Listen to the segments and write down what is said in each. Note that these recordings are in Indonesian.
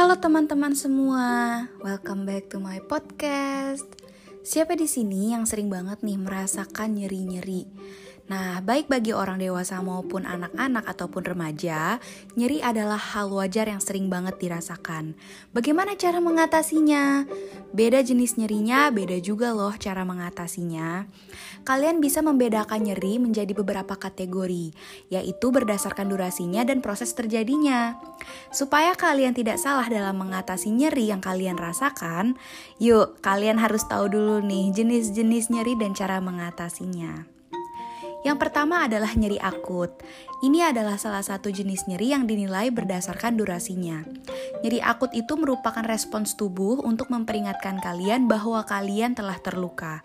Halo teman-teman semua, welcome back to my podcast. Siapa di sini yang sering banget nih merasakan nyeri-nyeri? Nah, baik bagi orang dewasa maupun anak-anak ataupun remaja, nyeri adalah hal wajar yang sering banget dirasakan. Bagaimana cara mengatasinya? Beda jenis nyerinya, beda juga loh cara mengatasinya. Kalian bisa membedakan nyeri menjadi beberapa kategori, yaitu berdasarkan durasinya dan proses terjadinya. Supaya kalian tidak salah dalam mengatasi nyeri yang kalian rasakan, yuk kalian harus tahu dulu nih jenis-jenis nyeri dan cara mengatasinya. Yang pertama adalah nyeri akut. Ini adalah salah satu jenis nyeri yang dinilai berdasarkan durasinya. Nyeri akut itu merupakan respons tubuh untuk memperingatkan kalian bahwa kalian telah terluka.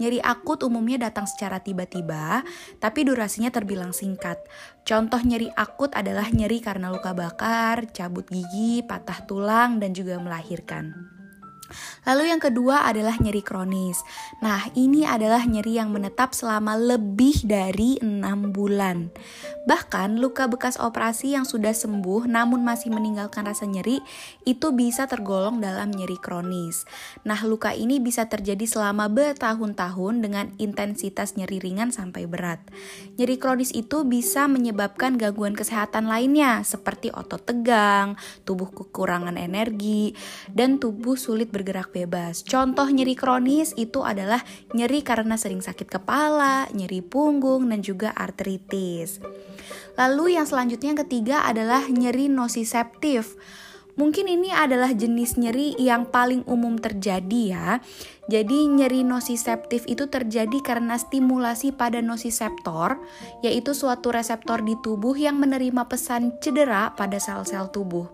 Nyeri akut umumnya datang secara tiba-tiba, tapi durasinya terbilang singkat. Contoh nyeri akut adalah nyeri karena luka bakar, cabut gigi, patah tulang, dan juga melahirkan. Lalu yang kedua adalah nyeri kronis. Nah, ini adalah nyeri yang menetap selama lebih dari 6 bulan. Bahkan luka bekas operasi yang sudah sembuh namun masih meninggalkan rasa nyeri itu bisa tergolong dalam nyeri kronis. Nah, luka ini bisa terjadi selama bertahun-tahun dengan intensitas nyeri ringan sampai berat. Nyeri kronis itu bisa menyebabkan gangguan kesehatan lainnya seperti otot tegang, tubuh kekurangan energi, dan tubuh sulit bergerak bebas. Contoh nyeri kronis itu adalah nyeri karena sering sakit kepala, nyeri punggung, dan juga artritis. Lalu yang selanjutnya yang ketiga adalah nyeri nosiseptif. Mungkin ini adalah jenis nyeri yang paling umum terjadi ya. Jadi nyeri nosiseptif itu terjadi karena stimulasi pada nosiseptor, yaitu suatu reseptor di tubuh yang menerima pesan cedera pada sel-sel tubuh.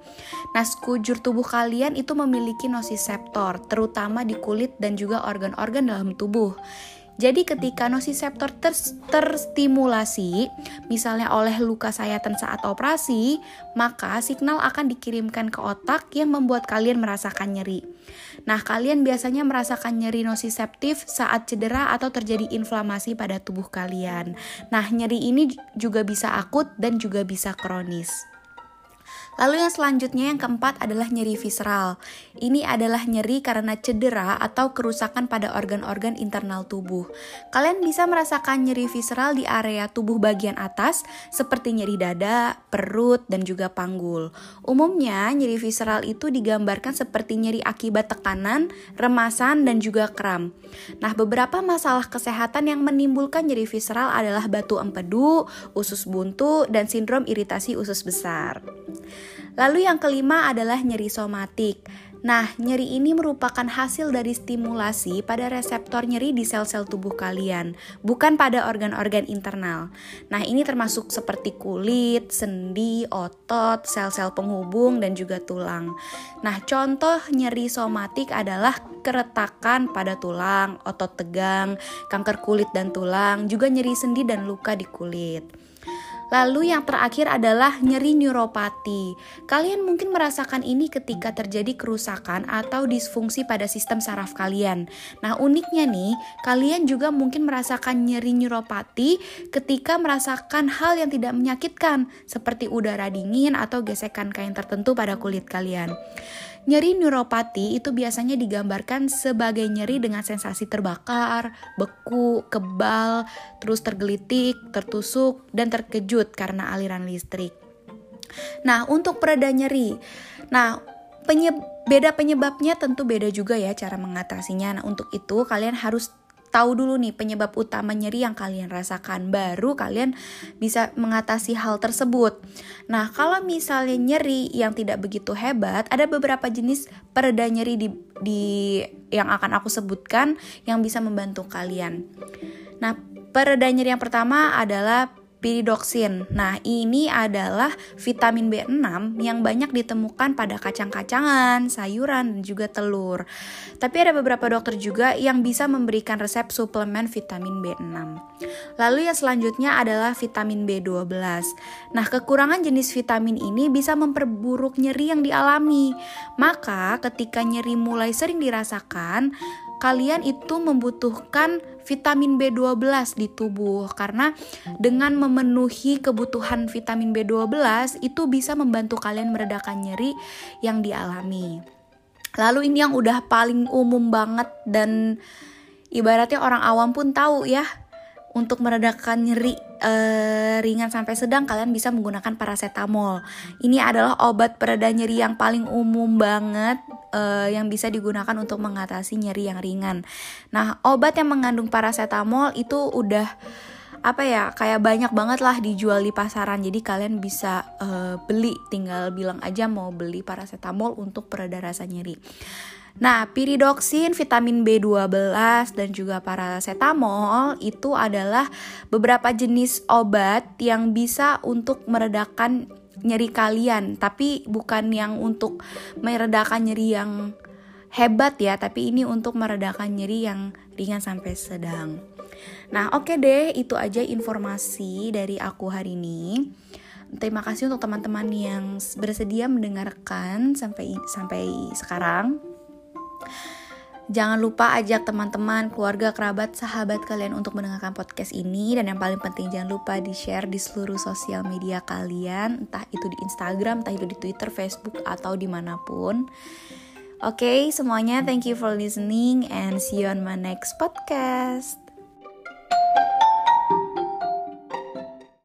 Nah, sekujur tubuh kalian itu memiliki nosiseptor, terutama di kulit dan juga organ-organ dalam tubuh. Jadi ketika nosiseptor ter terstimulasi, misalnya oleh luka sayatan saat operasi, maka signal akan dikirimkan ke otak yang membuat kalian merasakan nyeri. Nah, kalian biasanya merasakan nyeri nosiseptif saat cedera atau terjadi inflamasi pada tubuh kalian. Nah, nyeri ini juga bisa akut dan juga bisa kronis. Lalu yang selanjutnya yang keempat adalah nyeri visceral. Ini adalah nyeri karena cedera atau kerusakan pada organ-organ internal tubuh. Kalian bisa merasakan nyeri visceral di area tubuh bagian atas seperti nyeri dada, perut, dan juga panggul. Umumnya nyeri visceral itu digambarkan seperti nyeri akibat tekanan, remasan, dan juga kram. Nah, beberapa masalah kesehatan yang menimbulkan nyeri visceral adalah batu empedu, usus buntu, dan sindrom iritasi usus besar. Lalu yang kelima adalah nyeri somatik. Nah, nyeri ini merupakan hasil dari stimulasi pada reseptor nyeri di sel-sel tubuh kalian, bukan pada organ-organ internal. Nah, ini termasuk seperti kulit, sendi, otot, sel-sel penghubung, dan juga tulang. Nah, contoh nyeri somatik adalah keretakan pada tulang, otot tegang, kanker kulit dan tulang, juga nyeri sendi dan luka di kulit. Lalu yang terakhir adalah nyeri neuropati. Kalian mungkin merasakan ini ketika terjadi kerusakan atau disfungsi pada sistem saraf kalian. Nah, uniknya nih, kalian juga mungkin merasakan nyeri neuropati ketika merasakan hal yang tidak menyakitkan seperti udara dingin atau gesekan kain tertentu pada kulit kalian. Nyeri neuropati itu biasanya digambarkan sebagai nyeri dengan sensasi terbakar, beku, kebal, terus tergelitik, tertusuk, dan terkejut karena aliran listrik. Nah, untuk pereda nyeri. Nah, penyeb beda penyebabnya tentu beda juga ya cara mengatasinya. Nah, untuk itu kalian harus tahu dulu nih penyebab utama nyeri yang kalian rasakan baru kalian bisa mengatasi hal tersebut. Nah, kalau misalnya nyeri yang tidak begitu hebat, ada beberapa jenis pereda nyeri di di yang akan aku sebutkan yang bisa membantu kalian. Nah, pereda nyeri yang pertama adalah Pyridoxine. Nah, ini adalah vitamin B6 yang banyak ditemukan pada kacang-kacangan, sayuran, dan juga telur. Tapi ada beberapa dokter juga yang bisa memberikan resep suplemen vitamin B6. Lalu yang selanjutnya adalah vitamin B12. Nah, kekurangan jenis vitamin ini bisa memperburuk nyeri yang dialami. Maka, ketika nyeri mulai sering dirasakan, kalian itu membutuhkan vitamin B12 di tubuh karena dengan memenuhi kebutuhan vitamin B12 itu bisa membantu kalian meredakan nyeri yang dialami. Lalu ini yang udah paling umum banget dan ibaratnya orang awam pun tahu ya untuk meredakan nyeri e, ringan sampai sedang kalian bisa menggunakan paracetamol. Ini adalah obat pereda nyeri yang paling umum banget e, yang bisa digunakan untuk mengatasi nyeri yang ringan. Nah, obat yang mengandung paracetamol itu udah apa ya kayak banyak banget lah dijual di pasaran jadi kalian bisa uh, beli tinggal bilang aja mau beli paracetamol untuk pereda rasa nyeri Nah, piridoksin, vitamin B12 dan juga paracetamol itu adalah beberapa jenis obat yang bisa untuk meredakan nyeri kalian, tapi bukan yang untuk meredakan nyeri yang hebat ya, tapi ini untuk meredakan nyeri yang ringan sampai sedang. Nah, oke okay deh, itu aja informasi dari aku hari ini. Terima kasih untuk teman-teman yang bersedia mendengarkan sampai sampai sekarang. Jangan lupa ajak teman-teman, keluarga, kerabat, sahabat kalian untuk mendengarkan podcast ini. Dan yang paling penting jangan lupa di-share di seluruh sosial media kalian. Entah itu di Instagram, entah itu di Twitter, Facebook, atau di mana pun. Oke okay, semuanya thank you for listening and see you on my next podcast